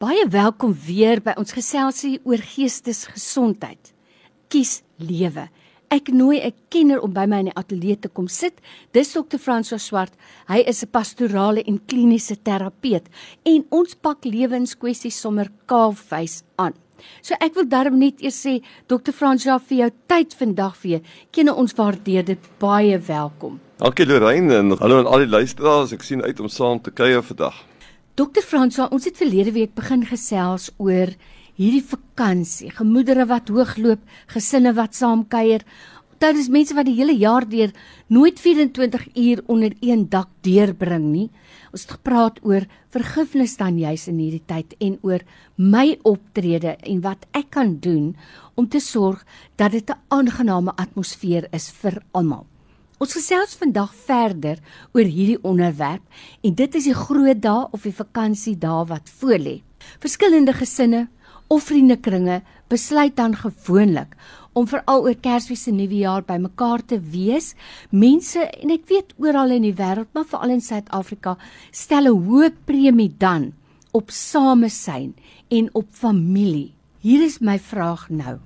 Baie welkom weer by ons geselsie oor geestesgesondheid. Kies lewe. Ek nooi 'n kenner om by my in die ateljee te kom sit. Dis Dr. François Swart. Hy is 'n pastorale en kliniese terapeut en ons pak lewenskwessies sommer kaalvuis aan. So ek wil darm net eers sê Dr. François vir jou tyd vandag vir kenne ons waardeer dit baie welkom. Dankie Lorraine en hallo aan al die luisteraars. Ek sien uit om saam te kuier vandag. Dr. François, ons het verlede week begin gesels oor hierdie vakansie, gemoedere wat hoogloop, gesinne wat saam kuier. Daar is mense wat die hele jaar deur nooit 24 uur onder een dak deurbring nie. Ons het gepraat oor vergifnis dan juis in hierdie tyd en oor my optrede en wat ek kan doen om te sorg dat dit 'n aangename atmosfeer is vir almal. Ons gesels vandag verder oor hierdie onderwerp en dit is die groot dae of die vakansiedae wat voorlê. Verskillende gesinne, of vriendekringe besluit dan gewoonlik om veral oor Kersfees en Nuwejaar bymekaar te wees. Mense en ek weet oral in die wêreld, maar veral in Suid-Afrika, stel 'n hoë premie dan op samesyn en op familie. Hier is my vraag nou.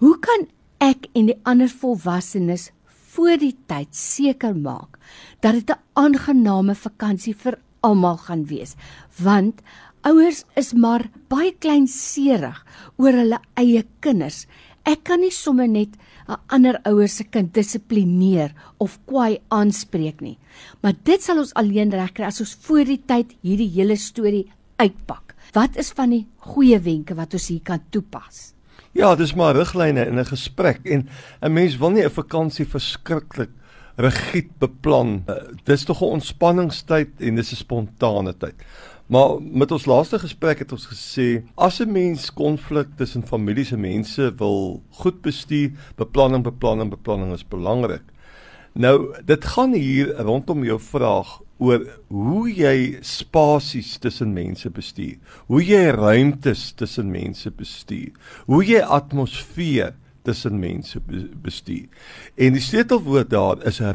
Hoe kan ek en die ander volwassenes voor die tyd seker maak dat dit 'n aangename vakansie vir almal gaan wees? Want Ouers is maar baie kleinserig oor hulle eie kinders. Ek kan nie sommer net 'n ander ouer se kind dissiplineer of kwaai aanspreek nie. Maar dit sal ons alleen regkry as ons voor die tyd hierdie hele storie uitpak. Wat is van die goeie wenke wat ons hier kan toepas? Ja, dis maar riglyne in 'n gesprek en 'n mens wil nie 'n vakansie verskriklik rigied beplan. Uh, dis tog 'n ontspanningstyd en dis 'n spontane tyd. Maar met ons laaste gesprek het ons gesê as 'n mens konflik tussen families en mense wil goed bestuur, beplanning, beplanning, beplanning is belangrik. Nou, dit gaan hier rondom jou vraag oor hoe jy spasies tussen mense bestuur. Hoe jy ruimtes tussen mense bestuur. Hoe jy atmosfeer tussen mense bestuur. En die sleutelwoord daar is 'n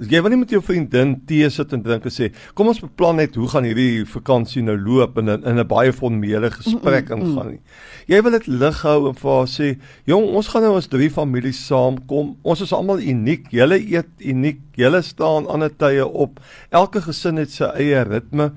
Jy wil nie met jou vriendin tee sit en drink en sê, "Kom ons beplan net hoe gaan hierdie vakansie nou loop in 'n in 'n baie formele gesprek mm -mm, ingaan nie." Jy wil dit lig hou en vir haar sê, "Jong, ons gaan nou as drie families saamkom. Ons is almal uniek. Julle eet uniek. Julle staan ander tye op. Elke gesin het sy eie ritme."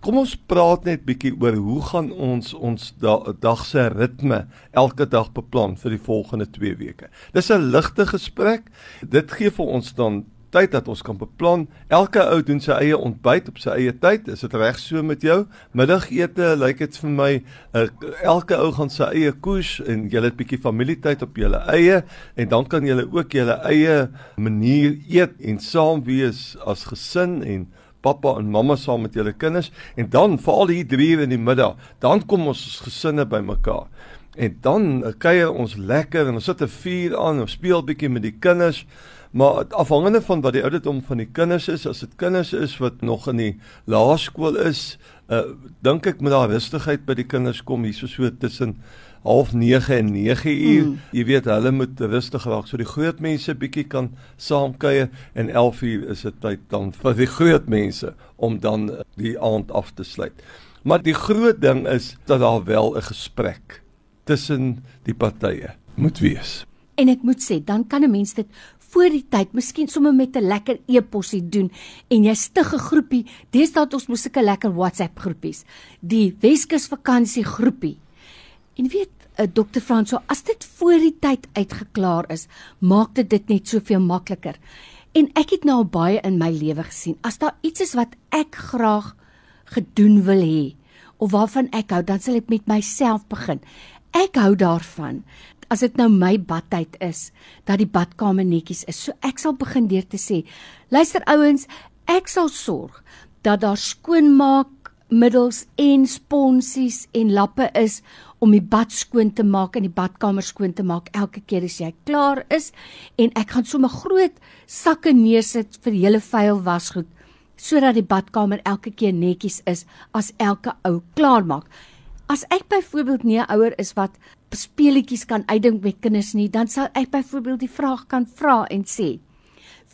Kom ons praat net bietjie oor hoe gaan ons ons da dag se ritme elke dag beplan vir die volgende 2 weke. Dis 'n ligte gesprek. Dit gee vir ons dan tyd dat ons kan beplan. Elke ou doen sy eie ontbyt op sy eie tyd. Is dit reg so met jou? Middagete lyk dit vir my uh, elke ou gaan sy eie koes en jy het bietjie familietyd op julle eie en dan kan julle ook julle eie manier eet en saam wees as gesin en pappa en mamma saam met julle kinders en dan veral hier 3 uur in die middag, dan kom ons gesinne bymekaar. En dan kuier ons lekker en ons sit 'n vuur aan en speel bietjie met die kinders. Maar afhangende van wat die ouderdom van die kinders is, as dit kinders is wat nog in die laerskool is, uh dink ek met daai rustigheid by die kinders kom hier so, so tussen half 9 en 9 uur. Mm. Jy weet hulle moet rustig raak so die groot mense bietjie kan saamkuier en 11 uur is dit tyd dan vir die groot mense om dan die aand af te sluit. Maar die groot ding is dat daar wel 'n gesprek tussen die partye moet wees. En ek moet sê, dan kan 'n mens dit voor die tyd, miskien sommer met 'n lekker e-posie doen en jy stig 'n groepie. Deesdae het ons mos sulke lekker WhatsApp groepies. Die Weskus vakansie groepie. En weet, eh, Dr. Franso, as dit voor die tyd uitgeklaar is, maak dit dit net soveel makliker. En ek het nou baie in my lewe gesien. As daar iets is wat ek graag gedoen wil hê of waarvan ek hou, dan sal ek met myself begin. Ek hou daarvan as dit nou my badtyd is dat die badkamer netjies is. So ek sal begin deur te sê, luister ouens, ek sal sorg dat daar skoonmaak middels en sponsies en lappe is om die bad skoon te maak en die badkamer skoon te maak elke keer as jy klaar is en ek gaan sommer groot sakke neersit vir hele vuil wasgoed sodat die badkamer elke keer netjies is as elke ou klaar maak. As ek byvoorbeeld nie 'n ouer is wat speletjies kan uitdink met kinders nie, dan sal ek byvoorbeeld die vraag kan vra en sê: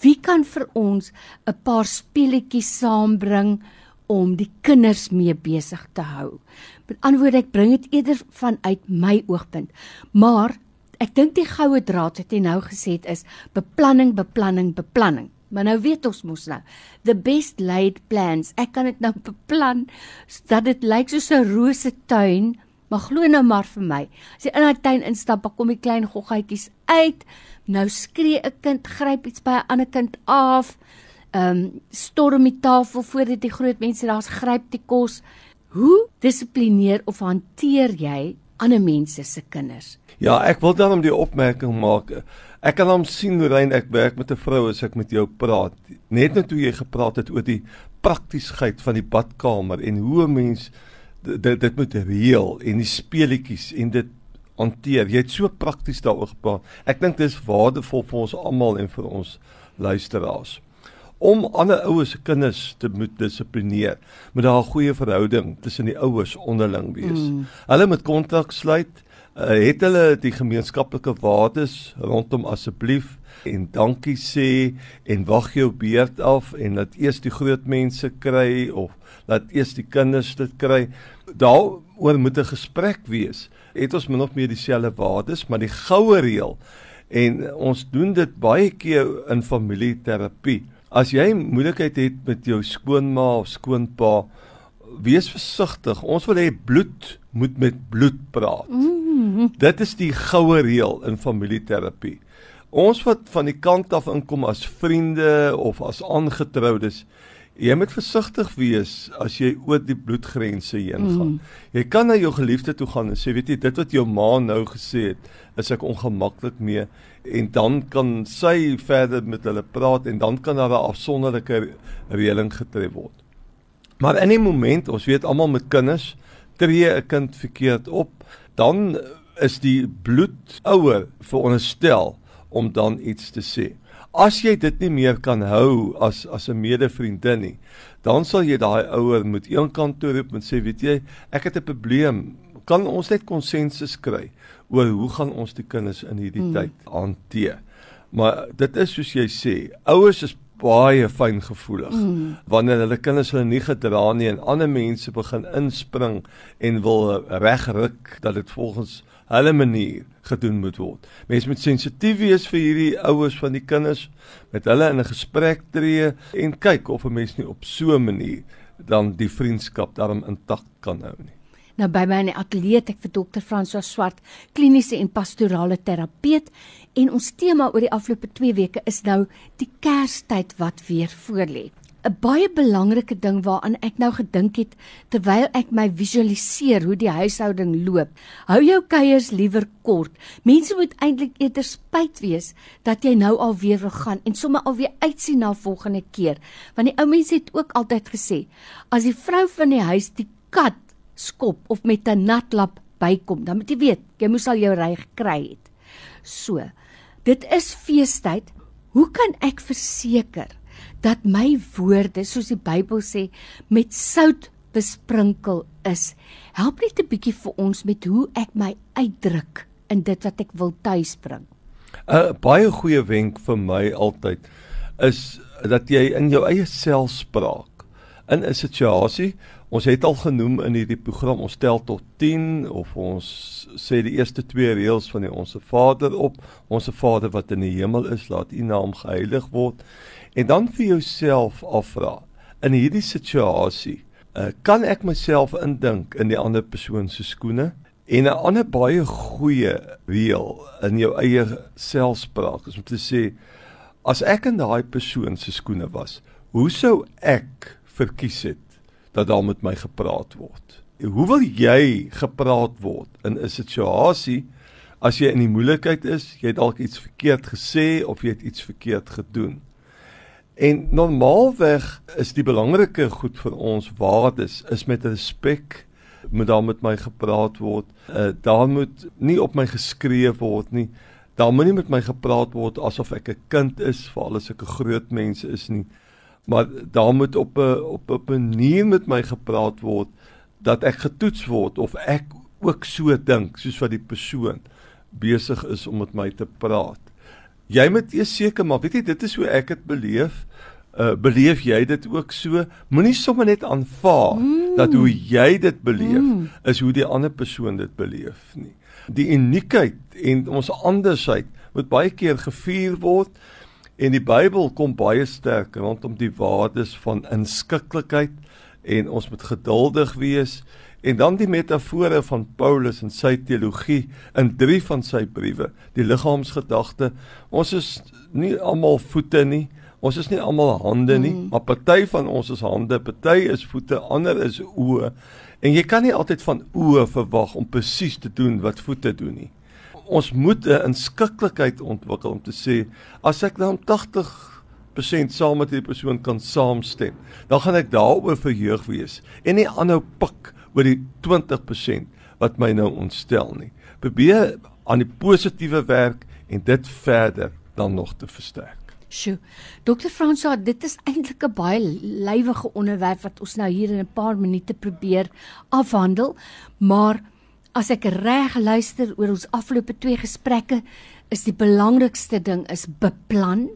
Wie kan vir ons 'n paar speletjies saambring om die kinders mee besig te hou? Met ander woorde, ek bring dit eerder vanuit my oogpunt. Maar ek dink die goue draad wat jy nou gesê het is beplanning, beplanning, beplanning. Maar nou weet ons mos nou, the best laid plans. Ek kan dit nou beplan dat dit lyk soos 'n rose tuin, maar glo nou maar vir my. As jy in daai tuin instap, dan kom die klein goggetjies uit. Nou skree 'n kind, gryp iets by 'n ander kind af. Ehm um, storm die tafel voordat die groot mense daar's gryp die kos. Hoe dissiplineer of hanteer jy ander mense se kinders? Ja, ek wil dan om die opmerking maak. Ek kan hom sien hoe rein ek werk met 'n vrou as ek met jou praat. Net net hoe jy gepraat het oor die praktiesheid van die badkamer en hoe 'n mens dit dit moet reël en die speletjies en dit hanteer. Jy het so prakties daaroor gepraat. Ek dink dit is waardevol vir ons almal en vir ons luisteraars. Om ander ouers se kinders te moet dissiplineer, moet daar 'n goeie verhouding tussen die ouers onderling wees. Mm. Hulle moet kontak sluit uh, het hulle die gemeenskaplike waardes rondom asseblief en dankie sê en wag jou beurt af en laat eers die groot mense kry of laat eers die kinders dit kry daaroor moet 'n gesprek wees het ons min of meer dieselfde waardes maar die goue reël en ons doen dit baie keer in familieterapie as jy moeilikheid het met jou skoonma of skoonpa wees versigtig ons wil hê bloed moet met bloed praat mm. Dit is die goue reël in familieterapie. Ons wat van die kant af inkom as vriende of as aangetroudes, jy moet versigtig wees as jy oor die bloedgrense heen gaan. Mm. Jy kan na jou geliefde toe gaan en sê, weet jy, dit wat jou ma nou gesê het, is ek ongemaklik mee en dan kan sy verder met hulle praat en dan kan daar 'n afsonderlike reëling getref word. Maar in 'n oomblik, ons weet almal met kinders, tree 'n kind verkeerd op, dan is die bloed ouer veronderstel om dan iets te sê. As jy dit nie meer kan hou as as 'n medevriendin nie, dan sal jy daai ouer moet eenkant toe roep en sê, weet jy, ek het 'n probleem. Kan ons net konsensus kry oor hoe gaan ons die kinders in hierdie hmm. tyd hanteer? Maar dit is soos jy sê, ouers is baie fyngevoelig mm. wanneer hulle kinders hulle nie gedra nie en ander mense begin inspring en wil regruk dat dit volgens hulle manier gedoen moet word. Mense moet sensitief wees vir hierdie ouers van die kinders met hulle in 'n gesprek tree en kyk of 'n mens nie op so 'n manier dan die vriendskap daarom intak kan hou nie. Nou by my in die ateljee ek vir dokter François Swart, kliniese en pastorale terapeut en ons tema oor die afgelope 2 weke is nou die Kerstyd wat weer voorlê. 'n baie belangrike ding waaraan ek nou gedink het terwyl ek my visualiseer hoe die huishouding loop. Hou jou kuiers liewer kort. Mense moet eintlik eerder spyt wees dat jy nou alweer wil gaan en sommer alweer uitsien na volgende keer. Want die ou mense het ook altyd gesê, as die vrou van die huis die kat skop of met 'n natlap bykom, dan moet jy weet, jy moes al jou ry gekry het. So. Dit is feestyd. Hoe kan ek verseker dat my woorde soos die Bybel sê met sout besprinkel is. Help net 'n bietjie vir ons met hoe ek my uitdruk in dit wat ek wil tuisbring. 'n Baie goeie wenk vir my altyd is dat jy in jou eie selfspraak in 'n situasie Ons het al genoem in hierdie program ons tel tot 10 of ons sê die eerste twee reëls van die onsse Vader op. Onse Vader wat in die hemel is, laat U naam geheilig word en dan vir jouself afvra in hierdie situasie uh, kan ek myself indink in die ander persoon se skoene en 'n ander baie goeie reël in jou eie selfspraak is om te sê as ek in daai persoon se skoene was hoe sou ek verkies het dat daar met my gepraat word hoe wil jy gepraat word in 'n situasie as jy in die moeilikheid is jy het dalk iets verkeerd gesê of jy het iets verkeerd gedoen En normaalweg is die belangrike goed vir ons waardes is met respek moet daar met my gepraat word. Uh, daar moet nie op my geskree word nie. Daar moet nie met my gepraat word asof ek 'n kind is, veral as ek 'n groot mens is nie. Maar daar moet op 'n op 'n manier met my gepraat word dat ek getoets word of ek ook so dink soos wat die persoon besig is om met my te praat jy moet eers seker maar weet jy dit is hoe ek dit beleef Uh, beleef jy dit ook so? Moenie sommer net aanvaar mm. dat hoe jy dit beleef mm. is hoe die ander persoon dit beleef nie. Die uniekheid en ons andersheid moet baie keer gevier word en die Bybel kom baie sterk rondom die waardes van inskikkelikheid en ons moet geduldig wees En dan die metafore van Paulus en sy teologie in drie van sy briewe, die liggaamsgedagte. Ons is nie almal voete nie. Ons is nie almal hande nie, mm. maar party van ons is hande, party is voete, ander is oë. En jy kan nie altyd van oë verwag om presies te doen wat voete doen nie. Ons moet 'n inskikkelikheid ontwikkel om te sê as ek dan 80% saam met hierdie persoon kan saamstem, dan gaan ek daaroor verheug wees en nie aanhou pik oor die 20% wat my nou ontstel nie. Probeer aan die positiewe werk en dit verder dan nog te versterk. Sjoe. Dokter Fransa, dit is eintlik 'n baie lywige onderwerp wat ons nou hier in 'n paar minute probeer afhandel, maar as ek reg luister oor ons afgelope twee gesprekke, is die belangrikste ding is beplan,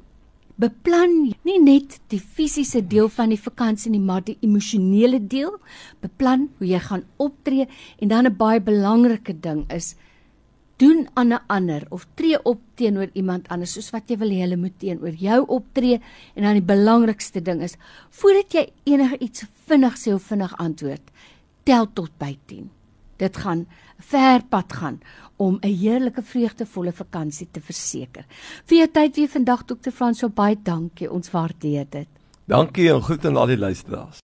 beplan nie net die fisiese deel van die vakansie nie, maar die emosionele deel. Beplan hoe jy gaan optree en dan 'n baie belangrike ding is doen aan 'n ander of tree op teenoor iemand anders soos wat jy wil hê hulle moet teenoor jou optree en dan die belangrikste ding is voordat jy enige iets vinnig sê of vinnig antwoord, tel tot by 10. Dit gaan ver pad gaan om 'n heerlike vreugdevolle vakansie te verseker. Vir jou tyd weer vandag Dr. Frans, so baie dankie. Ons waardeer dit. Dankie en groet aan al die luisteraars.